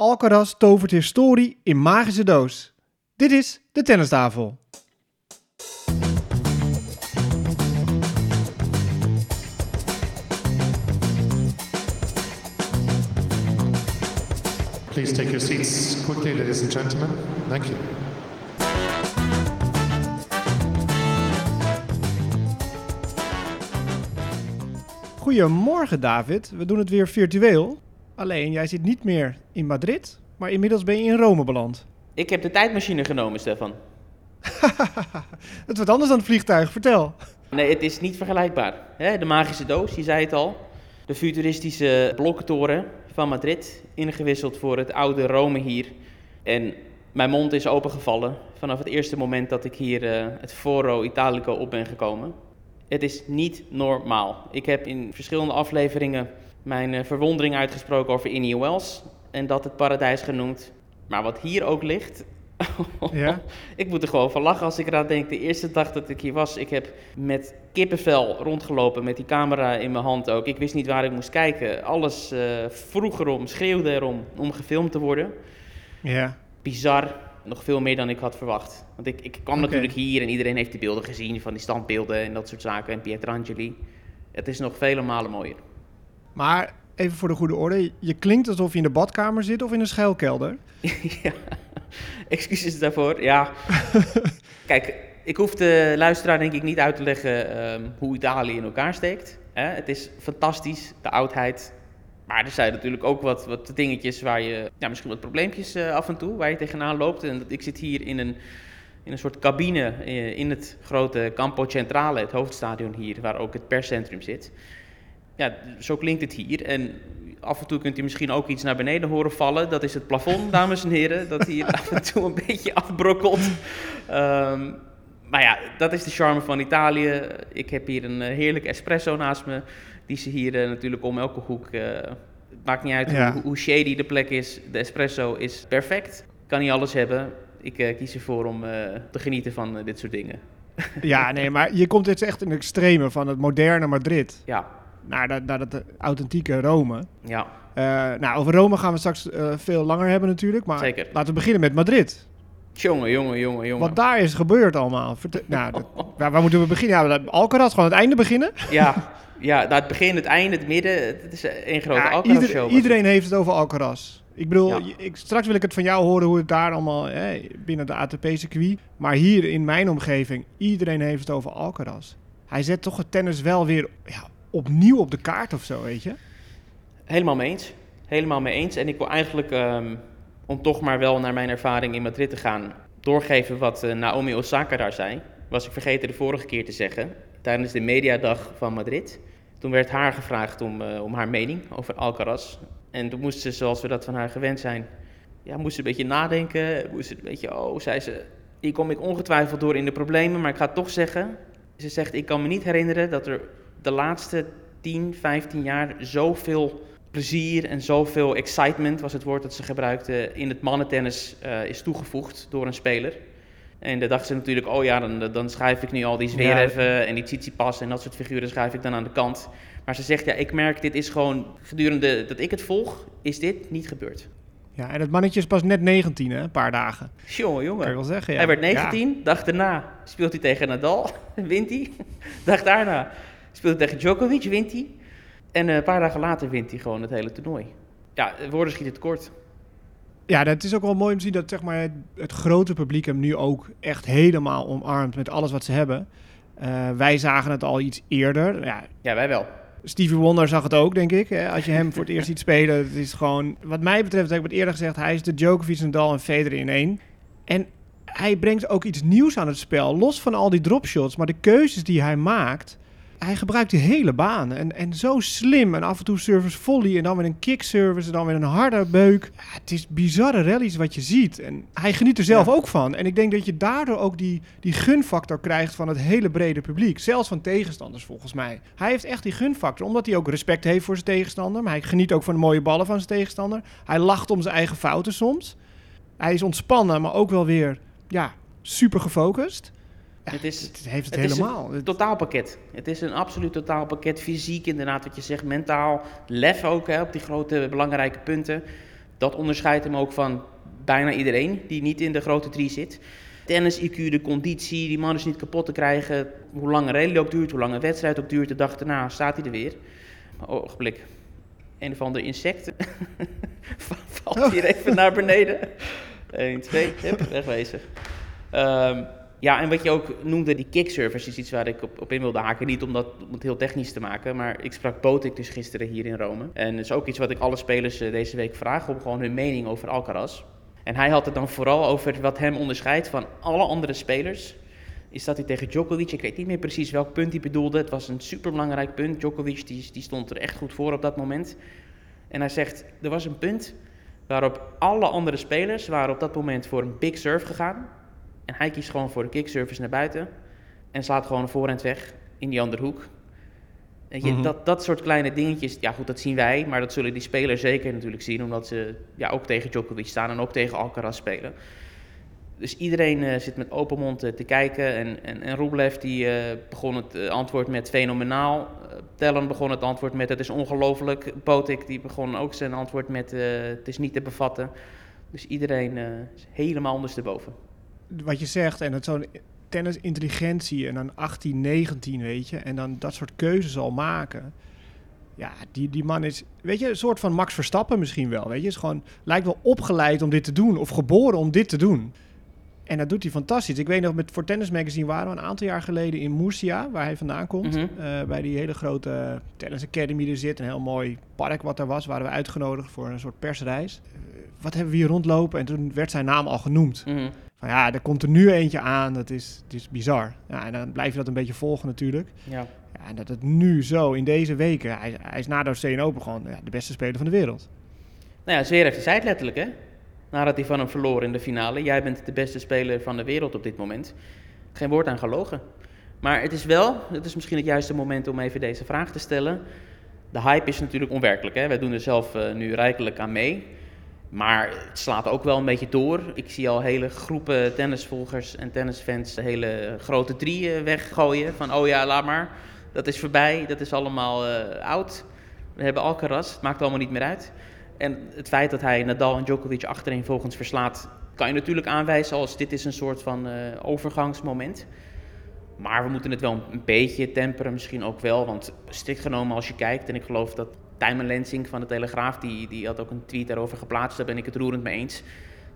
Alcaraz tovert historie in magische doos. Dit is de tennistafel. Please take your seats quickly, ladies and gentlemen. Thank you. Goedemorgen David, we doen het weer virtueel. Alleen jij zit niet meer in Madrid, maar inmiddels ben je in Rome beland. Ik heb de tijdmachine genomen, Stefan. Het wordt anders dan het vliegtuig, vertel. Nee, het is niet vergelijkbaar. De magische doos, je zei het al. De futuristische blokkentoren van Madrid, ingewisseld voor het oude Rome hier. En mijn mond is opengevallen vanaf het eerste moment dat ik hier eh, het Foro Italico op ben gekomen. Het is niet normaal. Ik heb in verschillende afleveringen mijn eh, verwondering uitgesproken over Indian Wells en dat het paradijs genoemd. Maar wat hier ook ligt, Ja? ik moet er gewoon van lachen als ik eraan denk. De eerste dag dat ik hier was, ik heb met kippenvel rondgelopen met die camera in mijn hand ook. Ik wist niet waar ik moest kijken. Alles eh, vroeg erom, schreeuwde erom om gefilmd te worden. Ja. Bizar, nog veel meer dan ik had verwacht. Want ik, ik kwam natuurlijk hier en iedereen heeft die beelden gezien van die standbeelden en dat soort zaken. En Pietrangeli. Het is nog vele malen mooier. Maar even voor de goede orde, je klinkt alsof je in de badkamer zit of in een schuilkelder. ja, excuses daarvoor. Ja, kijk, ik hoef de luisteraar denk ik niet uit te leggen ehm, hoe Italië in elkaar steekt. Het is fantastisch, de oudheid. Maar er zijn natuurlijk ook wat, wat dingetjes waar je, ja, misschien wat probleempjes eh, af en toe, waar je tegenaan loopt. En ik zit hier in een, in een soort cabine eh, in het grote Campo Centrale, het hoofdstadion hier, waar ook het perscentrum zit. Ja, zo klinkt het hier. En af en toe kunt u misschien ook iets naar beneden horen vallen. Dat is het plafond, dames en heren, dat hier af en toe een beetje afbrokkelt. Ehm, maar ja, dat is de charme van Italië. Ik heb hier een eh, heerlijke espresso naast me. Die ze hier eh, natuurlijk om elke hoek. het maakt niet uit Ja. hoe, hoe shady de plek is. De espresso is perfect. Kan niet alles hebben. Ik kies ervoor om te genieten van dit soort dingen. Ja, nee, maar je komt jetzt echt in de extreme van het moderne Madrid Ja, naar dat, naar dat authentieke Rome. ja. Eh, nou, over Rome gaan we straks eh, veel langer hebben natuurlijk, maar Zeker. laten we beginnen met Madrid. Jongen, jongen, jongen, jongen. Wat daar is gebeurd allemaal. Verte- nou, dat- waar, waar moeten we beginnen? Ja, Alcaraz, gewoon het einde beginnen. Ja, ja, nou, het begin, het einde, het midden. Het is één grote Ja, Alcaraz ieder- show. was iedereen heeft het over Alcaraz. Ik bedoel, Ja. ik, straks wil ik het van jou horen hoe het daar allemaal hè, binnen de ATP-circuit. Maar hier in mijn omgeving, iedereen heeft het over Alcaraz. Hij zet toch het tennis wel weer ja, opnieuw op de kaart of zo, weet je? Helemaal mee eens. Helemaal mee eens. En ik wil eigenlijk, ehm, om toch maar wel naar mijn ervaring in Madrid te gaan, doorgeven wat eh, Naomi Osaka daar zei. Was ik vergeten de vorige keer te zeggen. Tijdens de mediadag van Madrid. Toen werd haar gevraagd om, eh, om haar mening over Alcaraz. En toen moest ze, zoals we dat van haar gewend zijn, ja, moest ze een beetje nadenken. Moest ze een beetje, oh, zei ze, hier kom ik ongetwijfeld door in de problemen, maar ik ga toch zeggen. Ze zegt, ik kan me niet herinneren dat er de laatste 10, 15 jaar zoveel plezier en zoveel excitement, was het woord dat ze gebruikte, in het mannentennis eh, is toegevoegd door een speler. En dan dacht ze natuurlijk, oh ja, dan, dan schrijf ik nu al die Zverev en die Tsitsipas en dat soort figuren schrijf ik dan aan de kant. Maar ze zegt, ja, ik merk, dit is gewoon, gedurende dat ik het volg, is dit niet gebeurd. Ja, en het mannetje is pas net 19, hè? Een paar dagen. Jongen, Kan jongen. wel zeggen, ja. Hij werd Ja. 19, dag daarna speelt hij tegen Nadal, wint hij. Dag daarna speelt tegen Djokovic, wint hij. En eh, een paar dagen later wint hij gewoon het hele toernooi. Ja, woorden schieten tekort. Ja, dat is ook wel mooi om te zien dat zeg maar, het, het grote publiek hem nu ook echt helemaal omarmt met alles wat ze hebben. Eh, wij zagen het al iets eerder. Ja, Ja, wij wel. Stevie Wonder zag het ook, denk ik. Hè? Als je hem voor het eerst ziet spelen, het is gewoon... Wat mij betreft, heb ik het eerder gezegd, hij is de Djokovic, Nadal en Federer in één. En hij brengt ook iets nieuws aan het spel. Los van al die dropshots, maar de keuzes die hij maakt... Hij gebruikt die hele baan. En, en zo slim. En af en toe service volley. En dan weer een kick service. En dan weer een harde beuk. Ja, het is bizarre rallies wat je ziet. En hij geniet er zelf Ja. ook van. En ik denk dat je daardoor ook die, die gunfactor krijgt van het hele brede publiek. Zelfs van tegenstanders volgens mij. Hij heeft echt die gunfactor. Omdat hij ook respect heeft voor zijn tegenstander. Maar hij geniet ook van de mooie ballen van zijn tegenstander. Hij lacht om zijn eigen fouten soms. Hij is ontspannen, maar ook wel weer ja, super gefocust. Het is- het heeft het, het is helemaal. Het- Totaalpakket. Het is een absoluut totaalpakket. Fysiek inderdaad, wat je zegt. Mentaal. Lef ook hè, op die grote belangrijke punten. Dat onderscheidt hem ook van bijna iedereen die niet in de grote drie zit. Tennis-IQ, de conditie, die man is niet kapot te krijgen. Hoe lang een rally ook duurt, hoe lang een wedstrijd ook duurt, de dag daarna staat hij er weer. Ogenblik. Een of ander insect valt hier even naar beneden. 1, 2, hup, wegwezen. Um, ja, en wat je ook noemde, die kickservice is iets waar ik op, in wilde haken. Niet om, dat, het heel technisch te maken, maar ik sprak Botik dus gisteren hier in Rome. En dat is ook iets wat ik alle spelers eh, deze week vraag om gewoon hun mening over Alcaraz. En hij had het dan vooral over wat hem onderscheidt van alle andere spelers. Is dat hij tegen Djokovic, ik weet niet meer precies welk punt hij bedoelde. Het was een superbelangrijk punt. Djokovic die, die stond er echt goed voor op dat moment. En hij zegt, er was een punt waarop alle andere spelers waren op dat moment voor een big serve gegaan. En hij kiest gewoon voor de kickservice naar buiten. En slaat gewoon een voorhand weg in die andere hoek. Weet je, mhm. dat, dat soort kleine dingetjes, ja goed, dat zien wij. Maar dat zullen die spelers zeker natuurlijk zien. Omdat ze ja, ook tegen Djokovic staan en ook tegen Alcaraz spelen. Dus iedereen uh, zit met open mond uh, te kijken. En, en, en Rublev die, uh, begon het antwoord met fenomenaal. Tellen begon het antwoord met het is ongelooflijk. Potik die begon ook zijn antwoord met het is niet te bevatten. Dus iedereen is helemaal ondersteboven wat je zegt, en het zo'n tennisintelligentie en dan 18, 19, weet je, en dan dat soort keuzes al maken. Ja, die, die man is, weet je, een soort van Max Verstappen misschien wel, weet je. Is gewoon, lijkt wel opgeleid om dit te doen, of geboren om dit te doen. En dat doet hij fantastisch. Ik weet nog, met, voor Tennis Magazine waren we een aantal jaar geleden in Murcia, waar hij vandaan komt. Mhm. Eh, bij die hele grote Tennis Academy er zit. Een heel mooi park wat er was. Waren we uitgenodigd voor een soort persreis. Uh, wat hebben we hier rondlopen? En toen werd zijn naam al genoemd. Mhm van ja, er komt er nu eentje aan, dat is, het is bizar. Ja, en dan blijf je dat een beetje volgen natuurlijk. Ja. ja en dat het nu zo, in deze weken, hij, hij is na de Australian Open gewoon ja, de beste speler van de wereld. Nou ja, Zverev zei het letterlijk hè, nadat hij van hem verloor in de finale. Jij bent de beste speler van de wereld op dit moment. Geen woord aan gelogen. Maar het is wel, het is misschien het juiste moment om even deze vraag te stellen. De hype is natuurlijk onwerkelijk. Hè? Wij doen er zelf uh, nu rijkelijk aan mee. Maar het slaat ook wel een beetje door. Ik zie al hele groepen tennisvolgers en tennisfans de hele grote drie weggooien. Van oh ja, laat maar. Dat is voorbij, dat is allemaal uh, oud. We hebben Alcaraz, het maakt allemaal niet meer uit. En het feit dat hij Nadal en Djokovic achterin volgens verslaat... kan je natuurlijk aanwijzen als dit is een soort van uh, overgangsmoment. Maar we moeten het wel een beetje temperen misschien ook wel. Want strikt genomen als je kijkt, en ik geloof dat Tijmen Lensing van de Telegraaf, die, die had ook een tweet daarover geplaatst. Daar ben ik het roerend mee eens.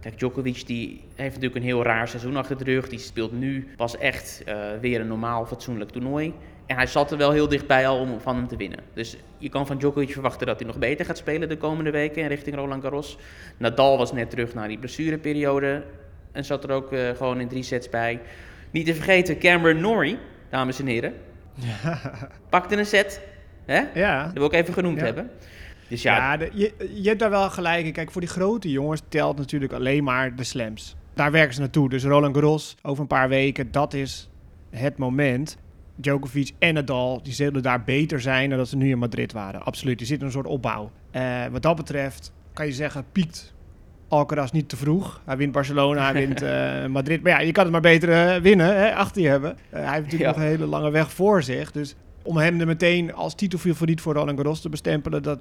Kijk, Djokovic die heeft natuurlijk een heel raar seizoen achter de rug. Die speelt nu pas echt uh, weer een normaal, fatsoenlijk toernooi. En hij zat er wel heel dichtbij al om van hem te winnen. Dus je kan van Djokovic verwachten dat hij nog beter gaat spelen de komende weken richting Roland Garros. Nadal was net terug naar die blessureperiode en zat er ook uh, gewoon in drie sets bij. Niet te vergeten Cameron Norrie, dames en heren. Ja. Pakte een set, Hè? Ja. Dat wil ik even genoemd hebben. Dus ja, ja je, je hebt daar wel gelijk in. Kijk, voor die grote jongens telt natuurlijk alleen maar de slams. Daar werken ze naartoe. Dus Roland Garros over een paar weken, dat is het moment. Djokovic en Nadal, die zullen daar beter zijn dan dat ze nu in Madrid waren. Absoluut, die zitten een soort opbouw. Uh, wat dat betreft kan je zeggen, piekt Alcaraz niet te vroeg. Hij wint Barcelona, hij wint uh, Madrid. Maar ja, je kan het maar beter uh, winnen, hè, achter je hebben. hij heeft natuurlijk nog een hele lange weg voor zich. Dus om hem er meteen als titelfavoriet voor Roland Garros te bestempelen, dat,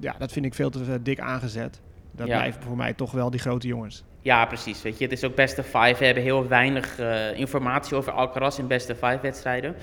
ja, dat vind ik veel te dik aangezet. Dat ja. blijven voor mij toch wel die grote jongens. Ja, precies. Weet je, het is ook beste five. We hebben heel weinig uh, informatie over Alcaraz in beste five wedstrijden.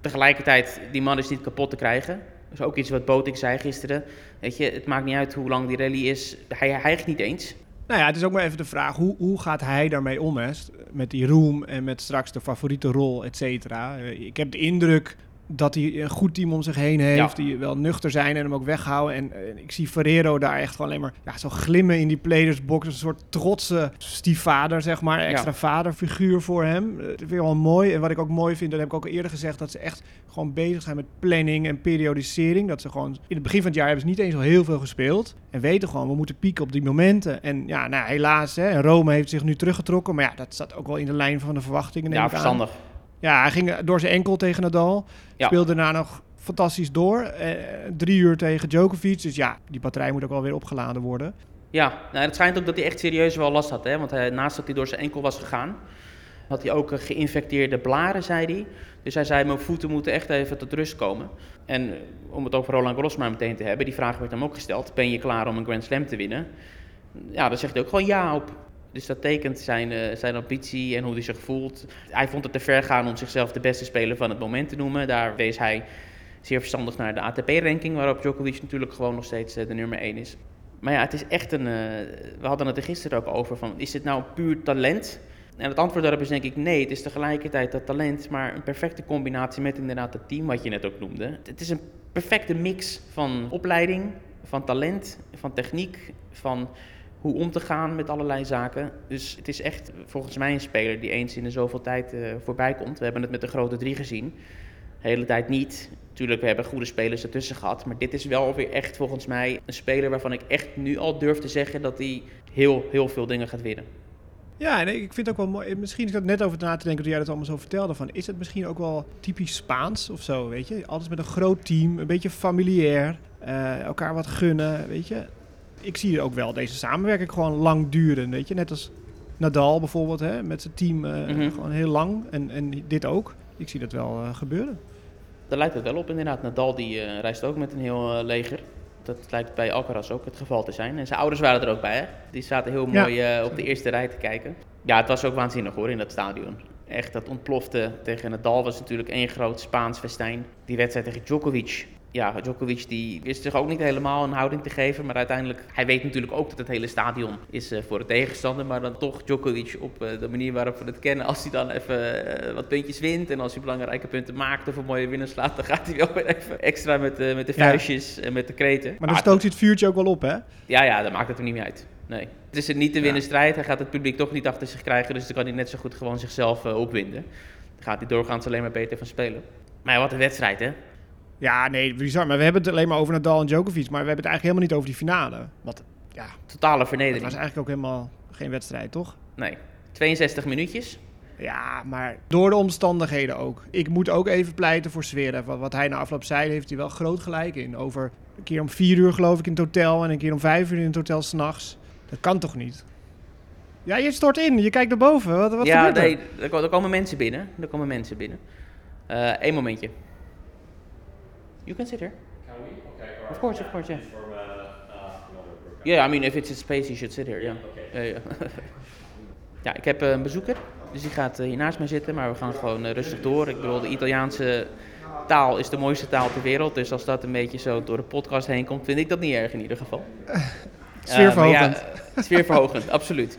Tegelijkertijd, die man is niet kapot te krijgen. Dat is ook iets wat Botik zei gisteren. Weet je, het maakt niet uit hoe lang die rally is. Hij hijgt niet eens. Nou ja, het is ook maar even de vraag, hoe, hoe gaat hij daarmee om, hè? Met die roem en met straks de favoriete rol, et cetera. Eh, ik heb de indruk dat hij een goed team om zich heen heeft. Die wel nuchter zijn en hem ook weghouden. En, ik zie Ferrero daar echt gewoon alleen maar ja, zo glimmen in die playersbox. Een soort trotse stiefvader, zeg maar. Extra vaderfiguur voor hem. Dat vind ik wel mooi. En wat ik ook mooi vind, dat heb ik ook al eerder gezegd... dat ze echt gewoon bezig zijn met planning en periodisering. Dat ze gewoon... In het begin van het jaar hebben ze niet eens al heel veel gespeeld. En weten gewoon, we moeten pieken op die momenten. En ja, nou, helaas, hè, Rome heeft zich nu teruggetrokken. Maar ja, dat staat ook wel in de lijn van de verwachtingen. Ja, verstandig. Ja, hij ging door zijn enkel tegen Nadal. Speelde daarna nog fantastisch door. Eh, drie uur tegen Djokovic. Dus ja, die batterij moet ook wel weer opgeladen worden. Ja, nou, het schijnt ook dat hij echt serieus wel last had. Hè? Want hij, naast dat hij door zijn enkel was gegaan, had hij ook geïnfecteerde blaren, zei hij. Dus hij zei, mijn voeten moeten echt even tot rust komen. En eh, om het over Roland Garros maar meteen te hebben, die vraag werd hem ook gesteld. Ben je klaar om een Grand Slam te winnen? Ja, daar zegt hij ook gewoon ja op. Dus dat tekent zijn, uh, zijn ambitie en hoe hij zich voelt. Hij vond het te ver gaan om zichzelf de beste speler van het moment te noemen. Daar wees hij zeer verstandig naar de ATP-ranking, waarop Djokovic natuurlijk gewoon nog steeds de nummer 1 is. Maar ja, het is echt een. Uh, we hadden het er gisteren ook over: van, is dit nou puur talent? En het antwoord daarop is denk ik nee. Het is tegelijkertijd dat talent, maar een perfecte combinatie met inderdaad het team, wat je net ook noemde. Het is een perfecte mix van opleiding, van talent, van techniek, van hoe om te gaan met allerlei zaken. Dus het is echt volgens mij een speler die eens in de zoveel tijd uh, voorbij komt. We hebben het met de grote drie gezien. De hele tijd niet. Natuurlijk, we hebben goede spelers ertussen gehad. Maar dit is wel weer echt volgens mij een speler waarvan ik echt nu al durf te zeggen dat hij heel, heel veel dingen gaat winnen. Ja, en ik vind het ook wel mooi. Misschien is dat net over na te denken toen jij dat allemaal zo vertelde. Van, is het misschien ook wel typisch Spaans of zo, weet je? Altijd met een groot team, een beetje familiair, uh, elkaar wat gunnen, weet je? Ik zie ook wel deze samenwerking gewoon lang duren, weet je? Net als Nadal bijvoorbeeld, hè? met zijn team uh, mm -hmm. gewoon heel lang. En, en dit ook. Ik zie dat wel uh, gebeuren. Daar lijkt het wel op inderdaad. Nadal die uh, reist ook met een heel leger. Dat lijkt bij Alcaraz ook het geval te zijn. En zijn ouders waren er ook bij. Hè? Die zaten heel mooi ja. op de eerste rij te kijken. Ja, het was ook waanzinnig hoor in dat stadion. Echt, dat ontplofte tegen Nadal was natuurlijk één groot Spaans festijn. Die wedstrijd tegen Djokovic ja, Djokovic die wist zich ook niet helemaal een houding te geven. Maar uiteindelijk, hij weet natuurlijk ook dat het hele stadion is uh, voor de tegenstander. Maar dan toch Djokovic op uh, de manier waarop we het kennen. Als hij dan even uh, wat puntjes wint en als hij belangrijke punten maakt of een mooie winnaar slaat. Dan gaat hij wel weer even extra met, met de vuistjes en met de kreten. Maar dan stookt hij het vuurtje ook wel op hè? Ja, ja, dat maakt het er niet meer uit. Nee. Het is een niet te winnen ja. strijd. Hij gaat het publiek toch niet achter zich krijgen. Dus dan kan hij net zo goed gewoon zichzelf opwinden. Dan gaat hij doorgaans alleen maar beter van spelen. Maar ja, wat een wedstrijd hè. Ja, nee, bizar. Maar we hebben het alleen maar over Nadal en Djokovic. Maar we hebben het eigenlijk helemaal niet over die finale. Wat, ja, Totale vernedering. Dat was eigenlijk ook helemaal geen wedstrijd, toch? Nee. 62 minuutjes. Ja, maar door de omstandigheden ook. Ik moet ook even pleiten voor Zverev. Wat, wat hij na afloop zei, heeft hij wel groot gelijk in. Over een keer om vier uur geloof ik in het hotel en een keer om vijf uur in het hotel s'nachts. Dat kan toch niet? Ja, je stort in. Je kijkt naar boven. Wat, wat ja, gebeurt er? nee, er komen mensen binnen. Er komen mensen binnen. Eén uh, momentje. You can sit here. Can we? Okay. Or Of course, of course, yeah. From uh, uh. Yeah, I mean, if it's a space, you should sit here. Yeah. Okay. Ja, ik heb uh, een bezoeker, dus die gaat uh, hier naast mij zitten, maar we gaan gewoon uh, rustig door. Ik bedoel, de Italiaanse taal is de mooiste taal ter wereld, dus als dat een beetje zo door de podcast heen komt, vind ik dat niet erg in ieder geval. Sfeerverhogend. ja, sfeerverhogend, absoluut.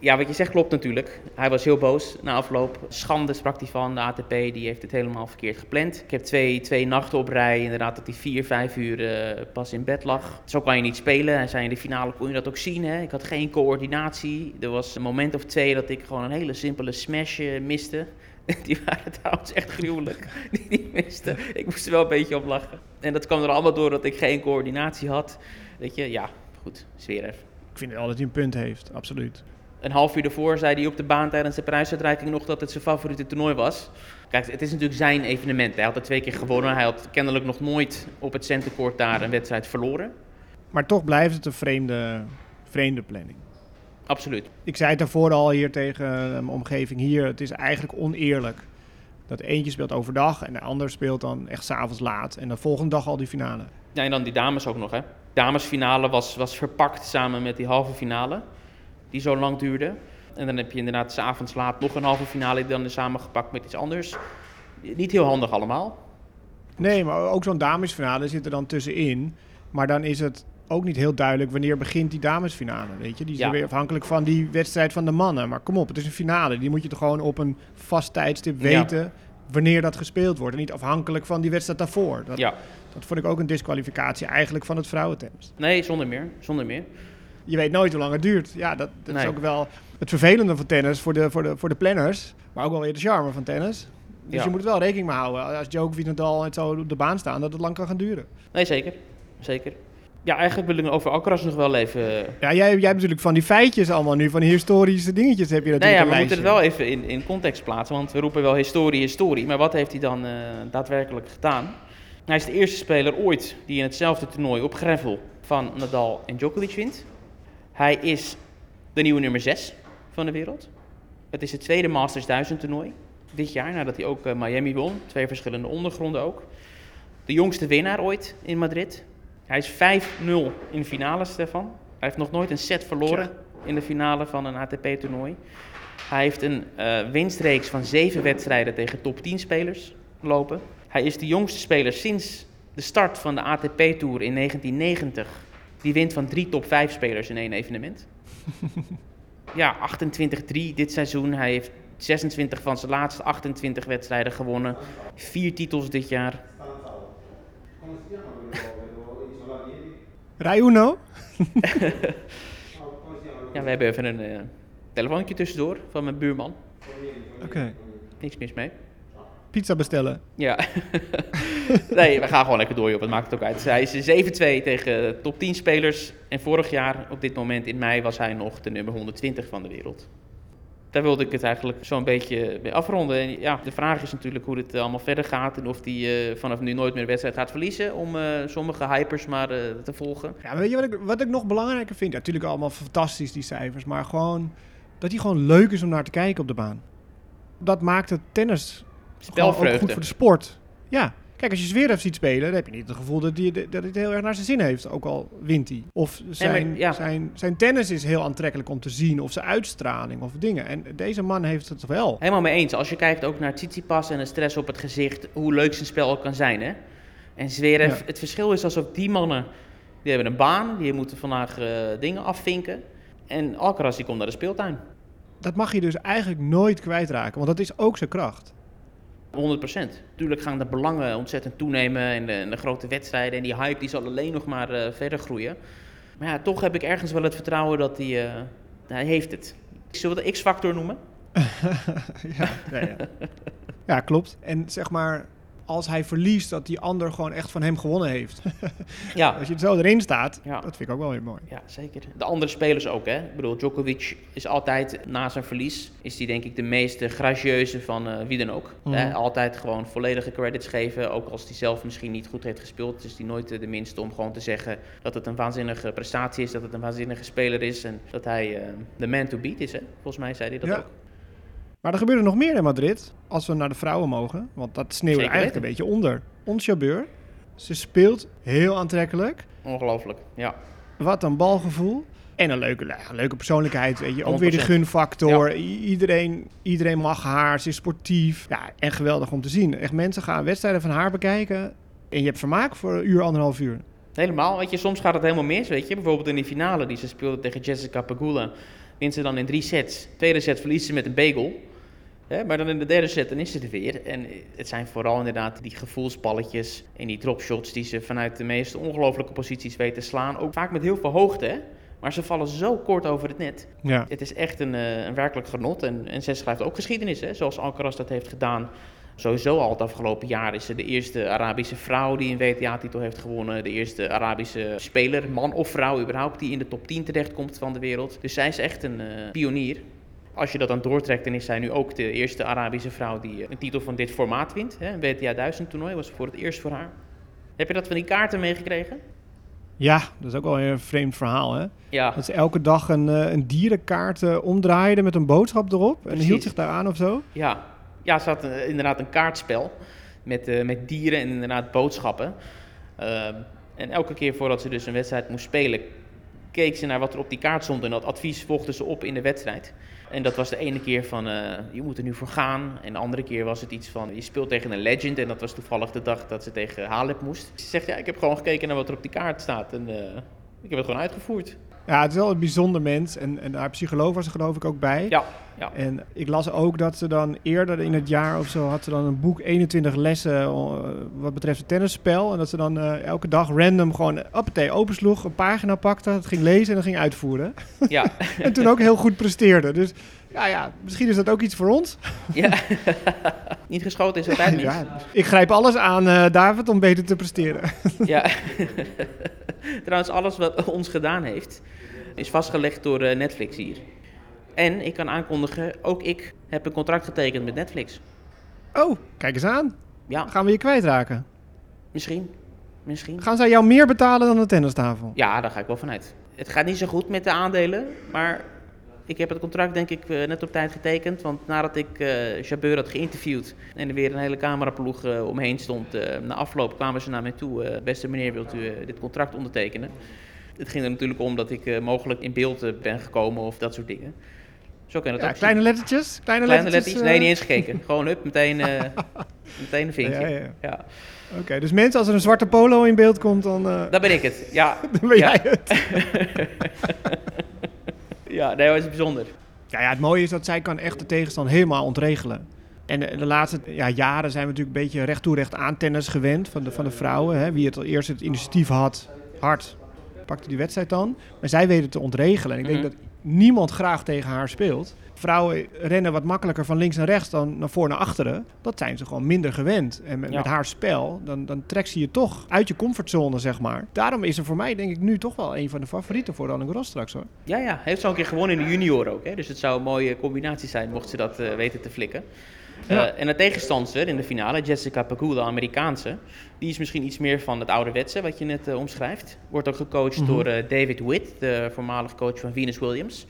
Ja, wat je zegt klopt natuurlijk. Hij was heel boos na afloop. Schande sprak hij van. De ATP die heeft het helemaal verkeerd gepland. Ik heb twee, twee nachten op rij. Inderdaad dat hij vier, vijf uur uh, pas in bed lag. Zo kan je niet spelen. Hij zei in de finale kon je dat ook zien. Hè? Ik had geen coördinatie. Er was een moment of twee dat ik gewoon een hele simpele smash uh, miste. Die waren trouwens echt gruwelijk. Die, die miste. Ik moest er wel een beetje op lachen. En dat kwam er allemaal door dat ik geen coördinatie had. Weet je, ja, goed. Zverev. Ik vind wel dat hij een punt heeft, absoluut. Een half uur ervoor zei hij op de baan tijdens de prijsuitreiking nog dat het zijn favoriete toernooi was. Kijk, het is natuurlijk zijn evenement. Hij had er twee keer gewonnen. Hij had kennelijk nog nooit op het centercourt daar een wedstrijd verloren. Maar toch blijft het een vreemde, vreemde planning. Absoluut. Ik zei het daarvoor al hier tegen mijn omgeving hier. Het is eigenlijk oneerlijk. Dat eentje speelt overdag en de ander speelt dan echt s'avonds laat. En de volgende dag al die finale. Ja, en dan die dames ook nog, hè. Damesfinale was, was verpakt samen met die halve finale die zo lang duurde. En dan heb je inderdaad s'avonds laat nog een halve finale die dan is samengepakt met iets anders. Niet heel handig allemaal. Nee, maar ook zo'n damesfinale zit er dan tussenin. Maar dan is het ook niet heel duidelijk wanneer begint die damesfinale. Weet je? Die is Ja. weer afhankelijk van die wedstrijd van de mannen. Maar kom op, het is een finale. Die moet je toch gewoon op een vast tijdstip Ja. weten wanneer dat gespeeld wordt. En niet afhankelijk van die wedstrijd daarvoor. Dat, Ja, dat vond ik ook een disqualificatie eigenlijk van het vrouwentennis. nee, zonder meer. Zonder meer. Je weet nooit hoe lang het duurt. Ja, dat, dat is ook wel het vervelende van tennis voor de, voor, de, voor de planners. Maar ook wel weer de charme van tennis. Dus Ja. je moet er wel rekening mee houden. Als Djokovic en Nadal zo op de baan staan, dat het lang kan gaan duren. Nee, zeker. Zeker. Ja, eigenlijk wil ik over Alcaraz nog wel even... Ja, jij, jij hebt natuurlijk van die feitjes allemaal nu, van die historische dingetjes heb je Nee, natuurlijk ja, we een moeten het wel even in, in context plaatsen, want we roepen wel historie, historie. Maar wat heeft hij dan eh, daadwerkelijk gedaan? Hij is de eerste speler ooit die in hetzelfde toernooi op gravel van Nadal en Djokovic wint. Hij is de nieuwe nummer 6 van de wereld. Het is het tweede Masters 1000 toernooi dit jaar, nadat hij ook eh, Miami won. Twee verschillende ondergronden ook. De jongste winnaar ooit in Madrid. Hij is 5-0 in finales, Stefan. Hij heeft nog nooit een set verloren in de finale van een ATP-toernooi. Hij heeft een eh, winstreeks van zeven wedstrijden tegen top 10 spelers lopen. Hij is de jongste speler sinds de start van de ATP-tour in 1990. Die wint van drie top 5 spelers in één evenement. ja, 28-3 dit seizoen. Hij heeft 26 van zijn laatste 28 wedstrijden gewonnen. Vier titels dit jaar. Raiuno? Ja, we hebben even een eh, telefoontje tussendoor van mijn buurman. Oké. Niks mis mee. Pizza bestellen. Ja. nee, we gaan gewoon lekker door, joh. Het maakt het ook uit. Hij is 7-2 tegen top 10 spelers. En vorig jaar, op dit moment in mei, was hij nog de nummer 120 van de wereld. Daar wilde ik het eigenlijk zo'n beetje mee afronden. En ja, de vraag is natuurlijk hoe dit allemaal verder gaat. En of hij vanaf nu nooit meer de wedstrijd gaat verliezen. Om eh, sommige hypers maar eh, te volgen. Ja, weet je wat ik, wat ik nog belangrijker vind? Ja, natuurlijk allemaal fantastisch, die cijfers. Maar gewoon dat hij gewoon leuk is om naar te kijken op de baan. Dat maakt het tennis ook goed voor de sport. Ja. Kijk, als je Zverev ziet spelen, dan heb je niet het gevoel dat hij, dat hij het heel erg naar zijn zin heeft. Ook al wint hij. Of zijn, ja. zijn, zijn tennis is heel aantrekkelijk om te zien. Of zijn uitstraling of dingen. En deze man heeft het wel. Helemaal mee eens. Als je kijkt ook naar Tsitsipas en de stress op het gezicht, hoe leuk zijn spel ook kan zijn. Hè? En Zverev, Ja. het verschil is alsof die mannen, die hebben een baan, die moeten vandaag eh, dingen afvinken. En Alcaraz die komt naar de speeltuin. Dat mag je dus eigenlijk nooit kwijtraken. Want dat is ook zijn kracht. 100 procent. Tuurlijk gaan de belangen ontzettend toenemen en de, de grote wedstrijden en die hype die zal alleen nog maar eh, verder groeien. Maar ja, toch heb ik ergens wel het vertrouwen dat hij, eh, hij heeft het. Zullen we de X-factor noemen? ja, ja. ja, klopt. En zeg maar, als hij verliest, dat die ander gewoon echt van hem gewonnen heeft. Ja, Als je het zo erin staat, Ja. dat vind ik ook wel weer mooi. Ja, zeker. De andere spelers ook, hè. Ik bedoel, Djokovic is altijd, na zijn verlies, is hij denk ik de meest gracieuze van eh, wie dan ook. Mhm. Hè, altijd gewoon volledige credits geven, ook als hij zelf misschien niet goed heeft gespeeld. Is hij nooit eh, de minste om gewoon te zeggen dat het een waanzinnige prestatie is, dat het een waanzinnige speler is en dat hij eh, de man to beat is, hè. Volgens mij zei hij dat Ja. ook. Maar er gebeurde nog meer in Madrid, als we naar de vrouwen mogen. Want dat sneeuwde Zeker eigenlijk weten. een beetje onder. Ons Jabeur, ze speelt heel aantrekkelijk. Ongelooflijk, ja. Wat een balgevoel. En een leuke, een leuke persoonlijkheid, weet je. Ook weer de 100%. gunfactor. Iedereen, iedereen mag haar, ze is sportief. Ja, en geweldig om te zien. Echt, mensen gaan wedstrijden van haar bekijken. En je hebt vermaak voor een uur, anderhalf uur. Helemaal, weet je, soms gaat het helemaal mis, weet je. Bijvoorbeeld in die finale die ze speelde tegen Jessica Pegula, wint ze dan in drie sets. Tweede set verliest ze met een bagel. Hè, maar dan in de derde set, dan is ze er weer. En het zijn vooral inderdaad die gevoelsballetjes en die dropshots die ze vanuit de meest ongelofelijke posities weten te slaan. Ook vaak met heel veel hoogte, hè. Maar ze vallen zo kort over het net. Ja. Het is echt een, eh, een werkelijk genot. En, en zij schrijft ook geschiedenis, hè, zoals Alcaraz dat heeft gedaan. Sowieso al het afgelopen jaar is ze de eerste Arabische vrouw die een WTA-titel heeft gewonnen. De eerste Arabische speler, man of vrouw überhaupt, die in de top 10 terechtkomt van de wereld. Dus zij is echt een eh, pionier. Als je dat dan doortrekt, dan is zij nu ook de eerste Arabische vrouw die eh, een titel van dit formaat wint. Hè. Een WTA 1000 toernooi was voor het eerst voor haar. Heb je dat van die kaarten meegekregen? ja, dat is ook wel een vreemd verhaal, hè. Ja, Dat ze elke dag een, eh, een dierenkaart eh, omdraaide met een boodschap erop. En hield zich daar aan of zo. Ja, ja ze had inderdaad een kaartspel met, met dieren en inderdaad boodschappen. Ehm, en elke keer voordat ze dus een wedstrijd moest spelen, keek ze naar wat er op die kaart stond. En dat advies volgde ze op in de wedstrijd. En dat was de ene keer van, eh, je moet er nu voor gaan. En de andere keer was het iets van, je speelt tegen een legend. En dat was toevallig de dag dat ze tegen Halep moest. Ze zegt, ja, ik heb gewoon gekeken naar wat er op die kaart staat. En eh, ik heb het gewoon uitgevoerd. Ja, het is wel een bijzonder mens. En, en haar psycholoog was er geloof ik ook bij. Ja, ja. En ik las ook dat ze dan eerder in het jaar of zo had ze dan een boek 21 lessen eh, wat betreft het tennisspel. En dat ze dan eh, elke dag random gewoon appetee opensloeg, een pagina pakte, het ging lezen en dan ging uitvoeren. Ja, en toen ook heel goed presteerde. Dus ja, ja, misschien is dat ook iets voor ons. ja. niet geschoten is altijd mis. Ja, ik grijp alles aan, eh, David, om beter te presteren. Ja. Trouwens, alles wat ons gedaan heeft, is vastgelegd door eh, Netflix hier. En ik kan aankondigen, ook ik heb een contract getekend met Netflix. Oh, kijk eens aan. Ja, Gaan we je kwijtraken? misschien. Misschien. Gaan zij jou meer betalen dan de tennistafel? Ja, daar ga ik wel vanuit. Het gaat niet zo goed met de aandelen, maar ik heb het contract denk ik eh, net op tijd getekend. Want nadat ik eh Jabeur had geïnterviewd en er weer een hele cameraploeg eh, omheen stond, na afloop kwamen ze naar mij toe. beste meneer, wilt u dit contract ondertekenen? Het ging er natuurlijk om dat ik mogelijk in beeld ben gekomen of dat soort dingen. Zo kan het Ja, ook kleine lettertjes? Kleine, Kleine lettertjes? Nee, niet eens gekeken. Gewoon hup, meteen, meteen een vinkje. Ja, Ja. Oké, dus mensen, als er een zwarte polo in beeld komt, dan, Dat ben ik het. Ja, dan ben jij het. Ja nee, dat is bijzonder. Ja, ja, het mooie is dat zij kan echt de tegenstand helemaal ontregelen. En de, de laatste ja, jaren zijn we natuurlijk een beetje recht toe recht aan tennis gewend van de, van de vrouwen. Hè. Wie het al eerst het initiatief had, hard, pakte die wedstrijd dan. Maar zij weten het te ontregelen. En ik denk Mhm. dat niemand graag tegen haar speelt. Vrouwen rennen wat makkelijker van links naar rechts dan naar voor naar achteren. Dat zijn ze gewoon minder gewend. En met, Ja. met haar spel, dan, dan trekt ze je toch uit je comfortzone, zeg maar. Daarom is er voor mij denk ik nu toch wel een van de favorieten voor Roland Garros straks hoor. Ja, ja. Heeft ze al een keer gewonnen in de junior ook. Hè? Dus het zou een mooie combinatie zijn mocht ze dat eh, weten te flikken. Ja. Eh, en de tegenstandster in de finale, Jessica Pegula, de Amerikaanse, die is misschien iets meer van het ouderwetse wat je net eh, omschrijft. Wordt ook gecoacht Mhm. door David Witt, de voormalig coach van Venus Williams.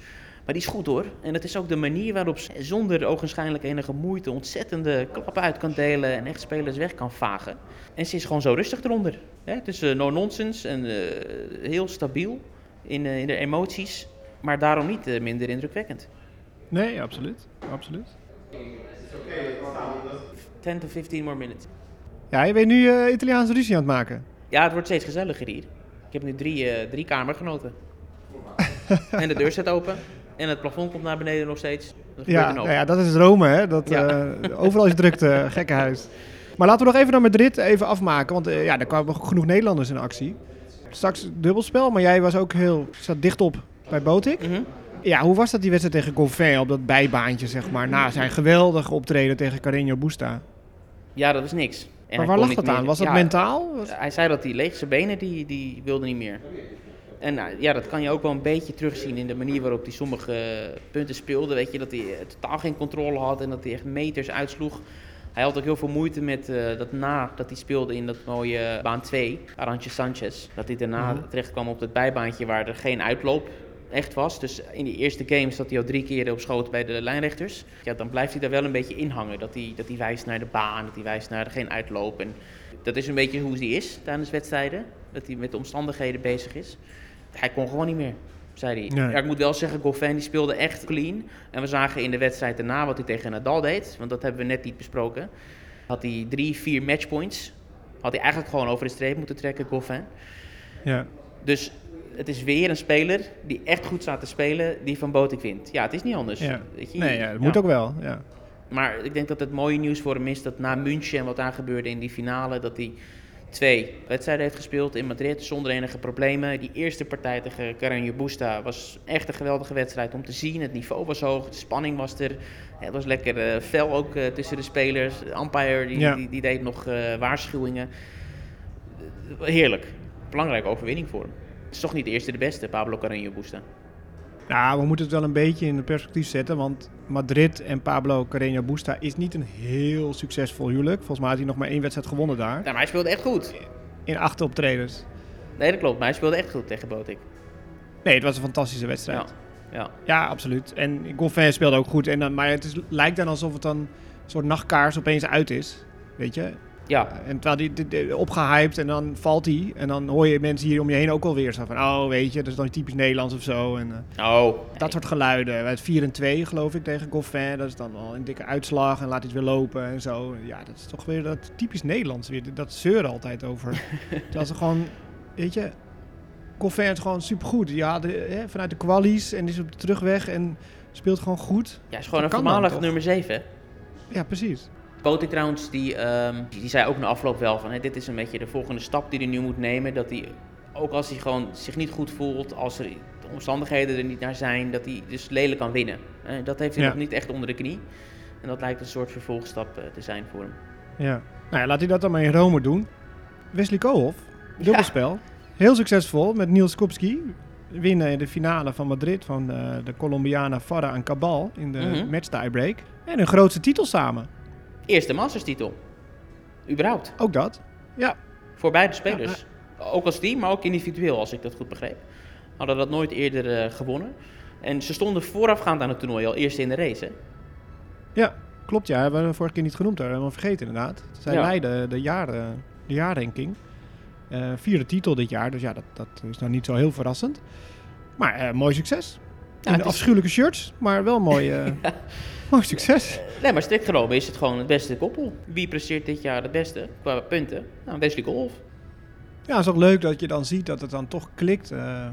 Maar die is goed hoor. En dat is ook de manier waarop ze zonder ogenschijnlijk enige moeite ontzettende klappen uit kan delen en echt spelers weg kan vagen. En ze is gewoon zo rustig eronder. Hè? Het is eh, no nonsense en eh, heel stabiel in, eh, in de emoties, maar daarom niet minder indrukwekkend. Nee, absoluut. absoluut. 10 to 15 more minutes. Ja, je bent nu Italiaanse ruzie aan het maken. Ja, het wordt steeds gezelliger hier. Ik heb nu drie, drie kamergenoten. en de deur staat open. En het plafond komt naar beneden nog steeds. Ja, nou ja, dat is Rome, hè? Dat, Ja. eh, overal is drukte, gekkenhuis. Maar laten we nog even naar Madrid even afmaken, want eh, ja, daar kwamen genoeg Nederlanders in actie. Straks dubbelspel, maar jij was ook heel, zat dicht op bij Botik. Mhm. Ja, hoe was dat die wedstrijd tegen Goffin op dat bijbaantje, zeg maar, na zijn geweldige optreden tegen Carreño Busta? Ja, dat is niks. En maar waar lag dat aan? Was dat Ja, mentaal? Was- Hij zei dat hij leeg zijn benen, die, die wilde niet meer. En nou, ja, dat kan je ook wel een beetje terugzien in de manier waarop hij sommige eh, punten speelde. Weet je, dat hij eh, totaal geen controle had en dat hij echt meters uitsloeg. Hij had ook heel veel moeite met eh, dat na dat hij speelde in dat mooie baan 2, Arantje Sanchez. Dat hij daarna Mhm. terecht kwam op het bijbaantje waar er geen uitloop echt was. Dus in die eerste games zat hij al drie keer op schoot bij de lijnrechters. Ja, dan blijft hij daar wel een beetje in hangen. Dat hij, dat hij wijst naar de baan, dat hij wijst naar geen uitloop. En dat is een beetje hoe hij is tijdens wedstrijden. Dat hij met de omstandigheden bezig is. Hij kon gewoon niet meer, zei hij. Nee. Ja, ik moet wel zeggen, Goffin die speelde echt clean. En we zagen in de wedstrijd daarna wat hij tegen Nadal deed. Want dat hebben we net niet besproken. Had hij drie, vier matchpoints. Had hij eigenlijk gewoon over de streep moeten trekken, Goffin. Ja. Dus het is weer een speler die echt goed staat te spelen, die van Botik wint. Ja, het is niet anders. Ja. Weet je? Nee, ja, dat Ja. moet ook wel. Ja. Maar ik denk dat het mooie nieuws voor hem is dat na München en wat daar gebeurde in die finale, dat hij twee wedstrijden heeft gespeeld in Madrid zonder enige problemen. Die eerste partij tegen Carreño Busta was echt een geweldige wedstrijd om te zien. Het niveau was hoog, de spanning was er. Het was lekker eh, fel ook eh, tussen de spelers. De umpire die, Ja. die, die deed nog eh, waarschuwingen. Heerlijk. Belangrijke overwinning voor hem. Het is toch niet de eerste de beste, Pablo Carreño Busta. Nou, we moeten het wel een beetje in perspectief zetten, want Madrid en Pablo Carreño Busta is niet een heel succesvol huwelijk. Volgens mij had hij nog maar één wedstrijd gewonnen daar, Ja, maar hij speelde echt goed. in acht optredens. Nee, dat klopt. Maar hij speelde echt goed tegen Botik. Nee, het was een fantastische wedstrijd. Ja. Ja. Ja, absoluut. En Goffin speelde ook goed, en dan, maar het is, lijkt dan alsof het dan een soort nachtkaars opeens uit is, weet je. Ja, En terwijl die, die- die- opgehyped en dan valt hij. En dan hoor je mensen hier om je heen ook alweer zo van... Oh, weet je, dat is dan typisch Nederlands of zo. En, eh, Oh, Dat soort geluiden. Het 4 en 2 geloof ik tegen Goffin. Dat is dan wel een dikke uitslag en laat iets weer lopen en zo. Ja, dat is toch weer dat typisch Nederlands weer. Dat zeuren altijd over. Terwijl ze gewoon, weet je... Goffin is gewoon supergoed. Ja, de, hè, vanuit de kwalies en is op de terugweg en speelt gewoon goed. ja, is gewoon Dat een voormalig nummer 7. Ja, precies. Botik trouwens, die, ehm, die, die zei ook na afloop wel van... Hè, dit is een beetje de volgende stap die hij nu moet nemen. Dat hij, ook als hij gewoon zich niet goed voelt... als er de omstandigheden er niet naar zijn... dat hij dus lelijk kan winnen. Dat heeft hij Ja. nog niet echt onder de knie. En dat lijkt een soort vervolgstap eh, te zijn voor hem. Ja. Nou ja, laat hij dat dan maar in Rome doen. Wesley Koolhof, dubbelspel. Heel succesvol met Niels Kopski. Winnen in de finale van Madrid van eh, de Colombianen Farah en Cabal in de Mhm. match tiebreak. En hun grootste titel samen. Eerste masterstitel. Überhaupt. Ook dat. Ja, Voor beide spelers. Ook als team, maar ook individueel, als ik dat goed begreep. Hadden dat nooit eerder eh, gewonnen. En ze stonden voorafgaand aan het toernooi al eerst in de race. Hè? ja klopt ja. Hebben we vorige keer niet genoemd. Daar hebben we vergeten inderdaad. Zij Ja. leiden de, jaren, de jaarranking. Eh, vierde titel dit jaar, dus ja, dat, dat is nou niet zo heel verrassend. Maar eh, mooi succes. In is- afschuwelijke shirts, maar wel mooi, eh, mooi succes. Nee, maar strikt genomen is het gewoon het beste koppel. Wie presteert dit jaar het beste qua punten? Nou, Wesley Golf. Ja, het is ook leuk dat je dan ziet dat het dan toch klikt eh,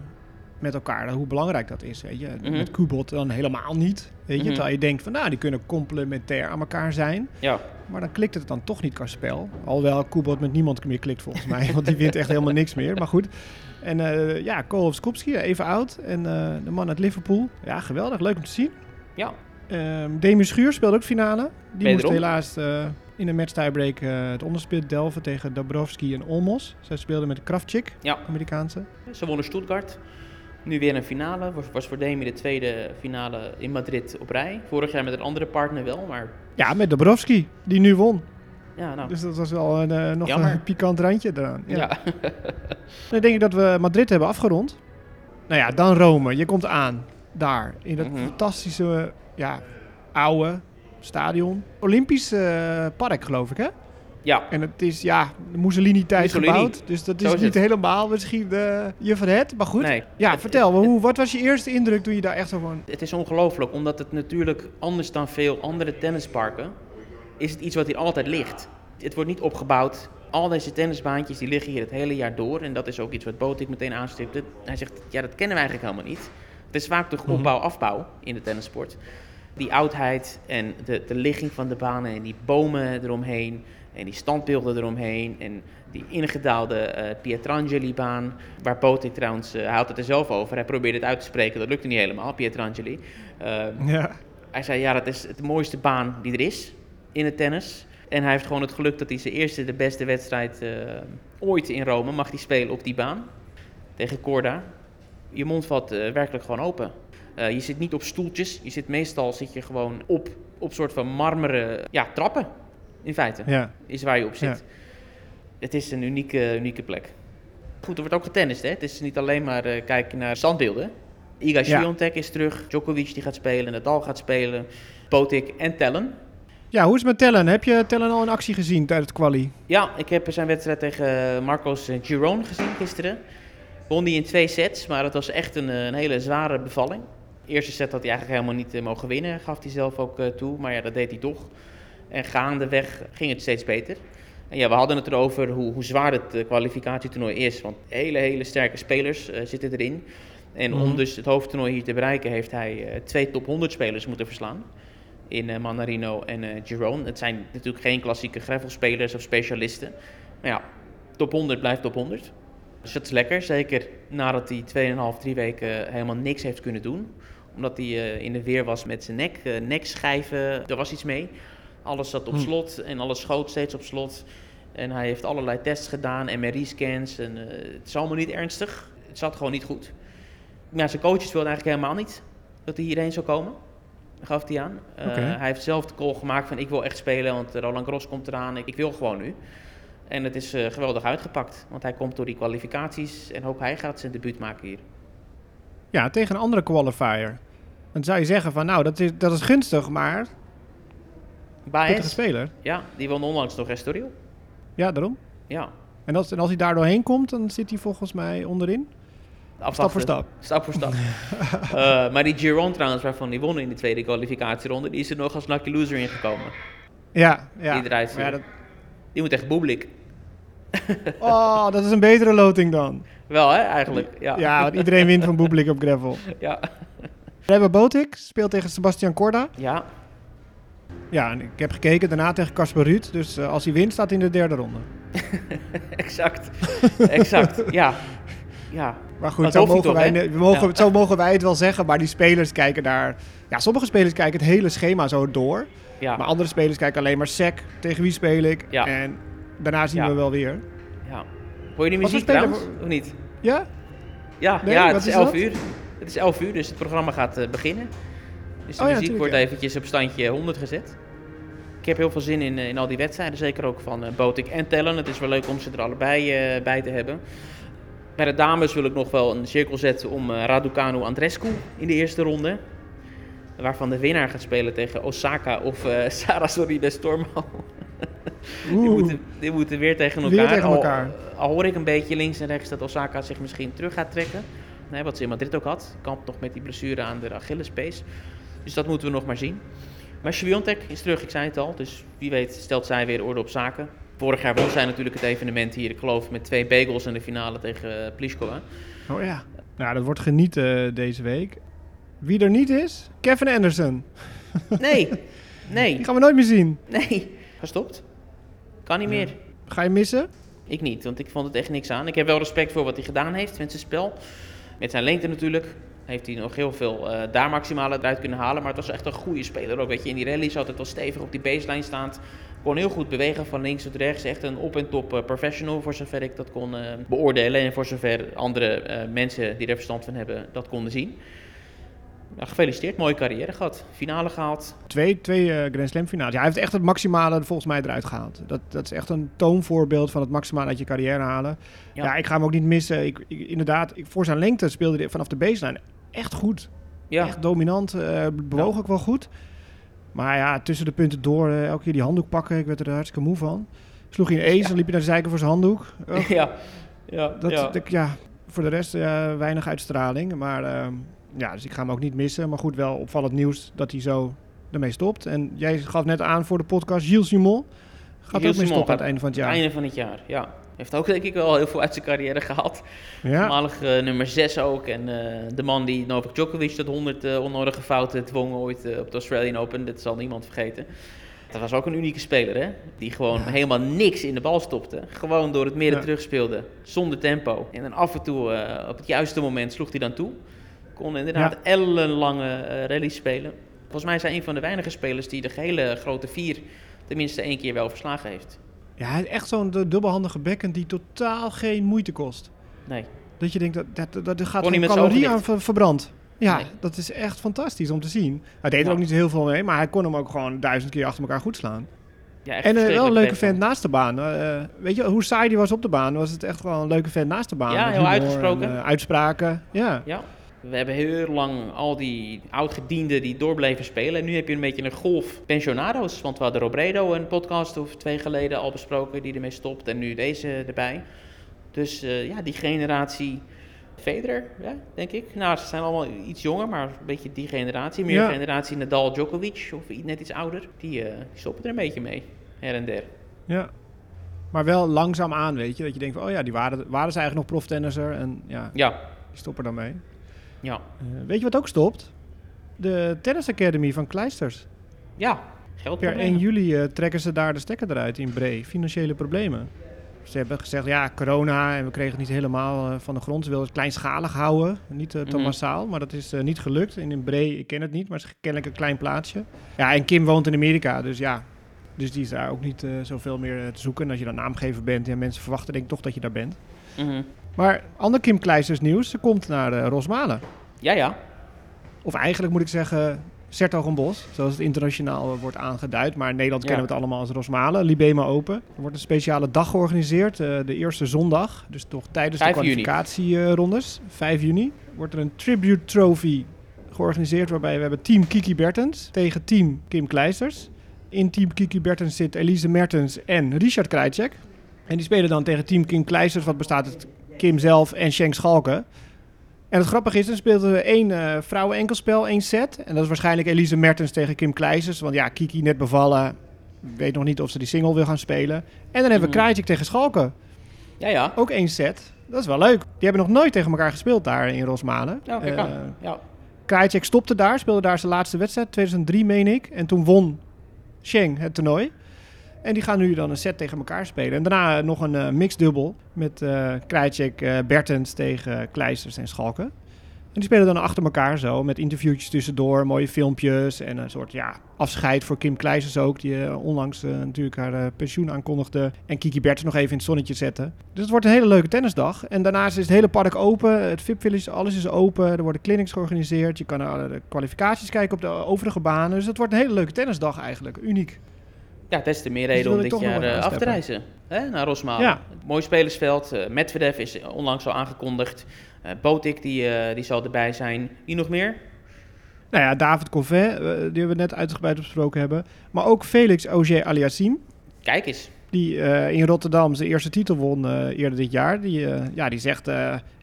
met elkaar. Hoe belangrijk dat is, weet je. Mhm. Met Kubot dan helemaal niet, weet je. Mhm. Terwijl je denkt van, nou, die kunnen complementair aan elkaar zijn. Ja, Maar dan klikt het dan toch niet qua spel. Alhoewel Kubot met niemand meer klikt volgens mij. Want die wint echt helemaal niks meer. Maar goed. En eh ja, Kolowskopski, even oud. En eh, de man uit Liverpool. Ja, geweldig. Leuk om te zien. ja. Ehm Demi Schuur speelde ook finale. Die moest helaas eh, in de match tiebreak eh, het onderspit delven tegen Dabrowski en Olmos. Zij speelden met Krafchik, Ja. Amerikaanse. Ze wonnen Stuttgart. Nu weer een finale. Was, was voor Demi de tweede finale in Madrid op rij. Vorig jaar met een andere partner wel, maar Ja, met Dabrowski, die nu won. Ja, nou. Dus dat was wel een, eh, nog Jammer. een pikant randje eraan. Ja. ja. Dan denk ik dat we Madrid hebben afgerond. Nou ja, dan Rome. Je komt aan daar in dat Mhm. fantastische, ja, oude stadion. Olympisch eh, park, geloof ik, hè? ja. En het is, ja, de Mussolini-tijd Mussolini. gebouwd. Dus dat is is niet het. helemaal misschien de, je van het. Maar goed. Nee. Ja, Het- vertel, het- hoe, wat was je eerste indruk toen je daar echt zo van... Het is ongelooflijk, omdat het natuurlijk anders dan veel andere tennisparken is het iets wat hier altijd ligt. Het wordt niet opgebouwd. Al deze tennisbaantjes die liggen hier het hele jaar door. En dat is ook iets wat Botik meteen aanstipte. Hij zegt, ja, dat kennen we eigenlijk helemaal niet. Het is vaak toch opbouw-afbouw in de tennissport. Die oudheid en de, de ligging van de banen en die bomen eromheen en die standbeelden eromheen en die ingedaalde eh Pietrangeli-baan, waar Botik trouwens, eh, hij had het er zelf over, hij probeerde het uit te spreken, dat lukte niet helemaal, Pietrangeli. Ehm, Ja, hij zei, ja, dat is de mooiste baan die er is in het tennis. En hij heeft gewoon het geluk dat hij zijn eerste, de beste wedstrijd eh, ooit in Rome mag hij spelen op die baan. Tegen Corda. Je mond valt eh, werkelijk gewoon open. Eh, je zit niet op stoeltjes. Je zit meestal zit je gewoon op, op soort van marmeren ja, trappen. In feite. ja. Is waar je op zit. Het is een unieke, unieke plek. Goed, er wordt ook getennist. Hè? Het is niet alleen maar kijken naar standbeelden. Iga Ja. Swiatek is terug. Djokovic die gaat spelen. Nadal gaat spelen. Botik en Tellen. Ja, hoe is het met Tellen? Heb je Tellen al in actie gezien tijdens het quali? Ja, ik heb zijn wedstrijd tegen Marcos Giron gezien gisteren. Won die in twee sets, maar het was echt een, eh, een hele zware bevalling. De eerste set had hij eigenlijk helemaal niet eh, mogen winnen, gaf hij zelf ook eh, toe. Maar ja, dat deed hij toch. En gaandeweg ging het steeds beter. En ja, we hadden het erover hoe, hoe zwaar het eh, kwalificatietoernooi is. Want hele, hele sterke spelers eh, zitten erin. En om Mhm. dus het hoofdtoernooi hier te bereiken, heeft hij eh, twee top 100 spelers moeten verslaan. In eh, Manarino en eh Giron. Het zijn natuurlijk geen klassieke gravelspelers of specialisten. Maar ja, top 100 blijft top 100. Dus dat is lekker. Zeker nadat hij 2,5, 3 weken helemaal niks heeft kunnen doen. Omdat hij eh, in de weer was met zijn nek, eh, nekschijven. Er was iets mee. Alles zat op Hm. slot en alles schoot steeds op slot. En hij heeft allerlei tests gedaan, MRI-scans. En eh, het is allemaal niet ernstig. Het zat gewoon niet goed. Maar zijn coaches wilden eigenlijk helemaal niet dat hij hierheen zou komen. Gaf hij aan. Eh. Hij heeft zelf de call gemaakt van ik wil echt spelen, want Roland Garros komt eraan. Ik, ik wil gewoon nu. En het is eh, geweldig uitgepakt. Want hij komt door die kwalificaties en ook hij gaat zijn debuut maken hier. Ja, tegen een andere qualifier. Dan zou je zeggen van, nou, dat is, dat is gunstig, maar Baez, speler. ja, die won onlangs nog Estoril. Ja, daarom. Ja, En als, en als hij daar doorheen komt, dan zit hij volgens mij onderin. Stap voor stap. Stap voor stap. Eh, maar die Giron trouwens, waarvan die won in de tweede kwalificatieronde, die is er nog als lucky loser ingekomen. Ja, ja. Die Maar ja, dat, Die moet echt boeblik. oh, dat is een betere loting dan. Wel hè, eigenlijk. Ja. Ja, want iedereen wint van Boeblik op gravel. ja. We hebben Botik, speelt tegen Sebastian Corda. Ja, Ja, en ik heb gekeken daarna tegen Casper Ruud. Dus eh, als hij wint, staat hij in de derde ronde. exact. exact. Ja. Ja. Maar goed, zo mogen, toch, wij, we mogen, Ja. zo mogen wij het wel zeggen. Maar die spelers kijken daar... Ja, sommige spelers kijken het hele schema zo door. Ja. Maar andere spelers kijken alleen maar sec. Tegen wie speel ik? Ja. En daarna zien we wel weer. ja. Hoor je die muziek trouwens? Of niet? Ja? Ja, Nee, ja het is is 11 dat? uur. Het is 11 uur, dus het programma gaat eh, beginnen. Dus de Oh muziek wordt eventjes op standje 100 gezet. Ik heb heel veel zin in, eh, in al die wedstrijden, zeker ook van eh Botik en Tellen. Het is wel leuk om ze er allebei bij te hebben. Bij de dames wil ik nog wel een cirkel zetten om eh, Raducanu Andrescu in de eerste ronde. Waarvan de winnaar gaat spelen tegen Osaka of Sarah Sorribes Stormo. Die moeten, die moeten weer tegen elkaar. Weer tegen Al- elkaar. Al, hoor ik een beetje links en rechts dat Osaka zich misschien terug gaat trekken. Nee, wat ze in Madrid ook had. Kampt nog met die blessure aan de Achillespees. Dus dat moeten we nog maar zien. Maar Sviontek is terug, ik zei het al. Dus wie weet stelt zij weer orde op zaken. Vorig jaar won zij natuurlijk het evenement hier, ik geloof, met twee bagels in de finale tegen eh, Pliskova. Oh ja. Nou, dat wordt genieten deze week. Wie er niet is? Kevin Anderson. Nee, Die nee, gaan we nooit meer zien. nee. Gestopt. Kan niet meer. Ga je missen? Ik niet, want ik vond het echt niks aan. Ik heb wel respect voor wat hij gedaan heeft met zijn spel. Met zijn lengte natuurlijk. Heeft hij nog heel veel eh, daar maximale eruit kunnen halen. Maar het was echt een goede speler ook. Weet je, in die rallies altijd wel stevig op die baseline staand. Kon heel goed bewegen van links tot rechts. Echt een op en top eh, professional voor zover ik dat kon eh, beoordelen. En voor zover andere eh, mensen die er verstand van hebben dat konden zien. Nou, gefeliciteerd, mooie carrière gehad. Finale gehaald. Twee, twee Grand Slam finales. Ja, hij heeft echt het maximale volgens mij eruit gehaald. Dat, dat is echt een toonvoorbeeld van het maximale uit je carrière halen. Ja, Ja. ik ga hem ook niet missen. Ik, ik- inderdaad, ik, voor zijn lengte speelde hij vanaf de baseline echt goed. Ja, Echt dominant. bewoog Ja. ook wel goed. Maar ja, tussen de punten door, eh, elke keer die handdoek pakken. Ik werd er hartstikke moe van. Sloeg hij een ace, dan liep je naar de zeiken voor zijn handdoek. Oh, ja. ja, dat, ja. dat- ja, voor de rest weinig uitstraling. Maar ehm, ja, dus ik ga hem ook niet missen. Maar goed, wel opvallend nieuws dat hij zo ermee stopt. En jij gaf net aan voor de podcast, Gilles Simon gaat Gilles ook mee Simon stoppen aan het einde van het Het jaar. einde van het jaar, ja. Heeft ook denk ik wel heel veel uit zijn carrière gehaald. Ja, Voormalig eh, nummer 6 ook. En eh, de man die Novak Djokovic tot 100 eh onnodige fouten dwong ooit op de Australian Open. Dat zal niemand vergeten. Dat was ook een unieke speler, hè? Die gewoon helemaal niks in de bal stopte. Gewoon door het midden Ja. terugspeelde. Zonder tempo. En dan af en toe, op het juiste moment, sloeg hij dan toe. Kon inderdaad Ja. ellenlange eh rallies spelen. Volgens mij is hij een van de weinige spelers die de gehele grote vier tenminste één keer wel verslagen heeft. Ja hij is echt zo'n du- dubbelhandige bekken die totaal geen moeite kost. Nee. Dat je denkt, dat, dat, dat er gaat zijn calorie aan ver- verbrand. Ja, Nee. dat is echt fantastisch om te zien. Hij deed er Ja. ook niet zo heel veel mee, maar hij kon hem ook gewoon duizend keer achter elkaar goed slaan. Ja, En eh, wel een leuke vent naast de baan. Eh, weet je, hoe saai die was op de baan, was het echt wel een leuke vent naast de baan. Ja, heel humor uitgesproken. En, eh, uitspraken, ja. Ja, we hebben heel lang al die oud-gedienden die doorbleven spelen. En nu heb je een beetje een golf pensionado's. Want we hadden Robredo een podcast of twee geleden al besproken die ermee stopt. En nu deze erbij. Dus eh, ja, die generatie Federer, ja, denk ik. Nou, ze zijn allemaal iets jonger, maar een beetje die generatie. Meer Ja. generatie Nadal, Djokovic of net iets ouder. Die, die stoppen er een beetje mee, her en der. ja. Maar wel langzaam aan, weet je. Dat je denkt, van, oh ja, die waren, waren ze eigenlijk nog proftennisser. En ja, Ja, die stoppen dan mee. Ja, Eh, weet je wat ook stopt? De Tennis Academy van Kleisters. ja. Geld Per 1 juli eh, trekken ze daar de stekker eruit in Bree. Financiële problemen. Ze hebben gezegd, ja, corona en we kregen het niet helemaal eh, van de grond. Ze wilden het kleinschalig houden, niet te Mhm. massaal. Maar dat is niet gelukt. En in Bree, ik ken het niet, maar het is kennelijk een klein plaatsje. Ja, en Kim woont in Amerika, dus ja. Dus die is daar ook niet zoveel meer te zoeken. En als je dan naamgever bent, en mensen verwachten denk ik toch dat je daar bent. Mhm. Maar ander Kim Kleisters nieuws, ze komt naar eh, Rosmalen. Ja, ja. Of eigenlijk moet ik zeggen, Sertogenbos, zoals het internationaal eh, wordt aangeduid. Maar in Nederland Ja. kennen we het allemaal als Rosmalen, Libema Open. Er wordt een speciale dag georganiseerd, eh, de eerste zondag. Dus toch tijdens de 5 juni. kwalificatierondes, 5 juni, wordt er een tribute trophy georganiseerd. Waarbij we hebben team Kiki Bertens tegen team Kim Kleisters. In team Kiki Bertens zit Elise Mertens en Richard Krajcek. En die spelen dan tegen team Kim Kleisters, wat bestaat uit Kim zelf en Schenk Schalken. En het grappige is, dan speelden we één eh vrouwen-enkelspel, één set. En dat is waarschijnlijk Elise Mertens tegen Kim Kleisters. Want ja, Kiki net bevallen. Weet nog niet of ze die single wil gaan spelen. En dan hebben we Mhm. Krajcek tegen Schalken. Ja, ja. Ook één set. Dat is wel leuk. Die hebben nog nooit tegen elkaar gespeeld daar in Rosmalen. Ja, kijk Eh. Ja. Krajcek stopte daar, speelde daar zijn laatste wedstrijd, 2003 meen ik. En toen won Sheng het toernooi. En die gaan nu dan een set tegen elkaar spelen. En daarna nog een eh mixdubbel met eh, Bertens tegen Kleisters en Schalken. En die spelen dan achter elkaar zo, met interviewtjes tussendoor, mooie filmpjes en een soort ja, afscheid voor Kim Kleisters ook, die onlangs natuurlijk haar pensioen aankondigde. En Kiki Bertens nog even in het zonnetje zetten. Dus het wordt een hele leuke tennisdag. En daarnaast is het hele park open, het VIP Village, alles is open. Er worden clinics georganiseerd, je kan naar de kwalificaties kijken op de overige banen. Dus het wordt een hele leuke tennisdag eigenlijk, uniek. Ja, des te meer Dus reden om dit jaar eh, af te reizen. Hè, naar Rosmalen. Ja. Mooi spelersveld. eh Medvedev is onlangs al aangekondigd. Eh Botik, die, die zal erbij zijn. Wie nog meer? Nou ja, David Colvet, eh, die we net uitgebreid besproken hebben. Maar ook Felix Auger Aliassime. Kijk eens. die in Rotterdam zijn eerste titel won eerder dit jaar. Die, ja, die zegt,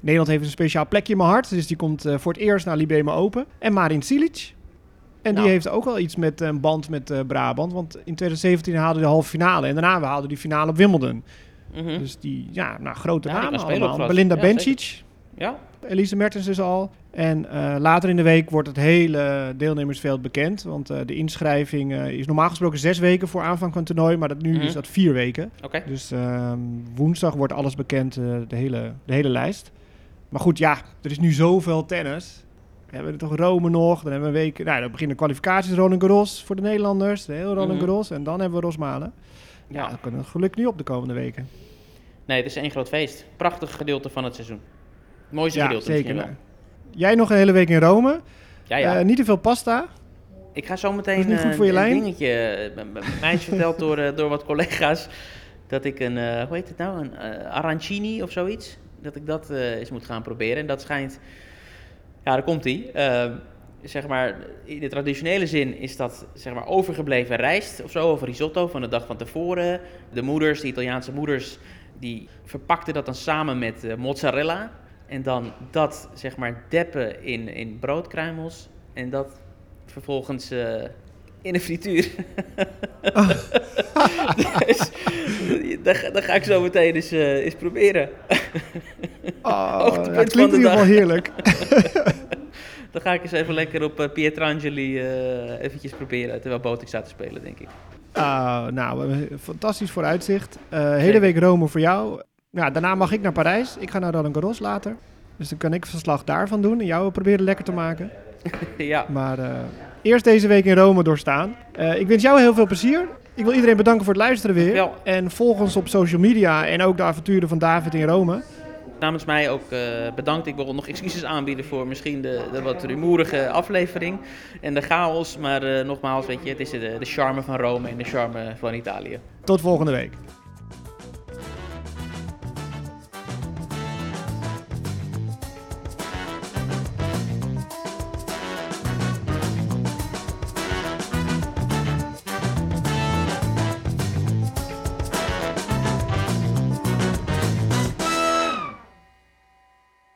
Nederland heeft een speciaal plekje in mijn hart. Dus die komt voor het eerst naar Libema Open. En Marin Cilic. En die Nou. heeft ook wel iets met een band met eh, Brabant. Want in 2017 haalde hij de halve finale. En daarna haalde die finale op Wimbledon. Mhm. Dus die, ja, nou, grote Ja, namen allemaal. Belinda Ja, Bencic. Ja, Elise Mertens dus al. En eh, later in de week wordt het hele deelnemersveld bekend. Want eh, de inschrijving eh, is normaal gesproken zes weken voor aanvang van het toernooi. Maar dat, nu Mhm. is dat vier weken. oké. Dus ehm, woensdag wordt alles bekend, eh, de, hele, de hele lijst. Maar goed, ja, er is nu zoveel tennis. We hebben toch Rome nog. Dan hebben we een week... Nou, dan beginnen de kwalificaties Roland Garros voor de Nederlanders. De hele Roland Mhm. Garros. En dan hebben we Rosmalen. Ja, Ja. dat kan het geluk niet op de komende weken. Nee, het is één groot feest. Prachtig gedeelte van het seizoen. Het mooiste ja, gedeelte zeker. Jij nog een hele week in Rome. Ja, ja. Eh, niet te veel pasta. Ik ga zo meteen niet goed eh, voor je een lijn? dingetje. eh, Mij is verteld door, door wat collega's dat ik een, hoe heet het nou, een arancini of zoiets, dat ik dat eens moet gaan proberen. En dat schijnt, ja, daar komt die. zeg maar, in de traditionele zin is dat zeg maar overgebleven rijst of zo, of risotto van de dag van tevoren. De moeders, de Italiaanse moeders, die verpakten dat dan samen met eh, mozzarella. En dan dat, zeg maar, deppen in, in broodkruimels. En dat vervolgens eh, in een frituur. dus, dat, ga- ik zo meteen eens, eh, eens proberen. Oh, het klinkt in de ieder geval heerlijk. Dan ga ik eens even lekker op eh, Pietrangeli eh eventjes proberen. Terwijl Botik staat te spelen, denk ik. Ah, nou, fantastisch vooruitzicht. Eh hele week Rome voor jou. Ja, daarna mag ik naar Parijs. Ik ga naar Roland Garros later. Dus dan kan ik verslag daarvan doen en jou proberen lekker te maken. ja, Maar eerst deze week in Rome doorstaan. Ik wens jou heel veel plezier. Ik wil iedereen bedanken voor het luisteren weer. En volg ons op social media en ook de avonturen van David in Rome. namens mij ook eh, bedankt. Ik wil nog excuses aanbieden voor misschien de, de wat rumoerige aflevering en de chaos. Maar eh, nogmaals, weet je, het is de, de charme van Rome en de charme van Italië. Tot volgende week.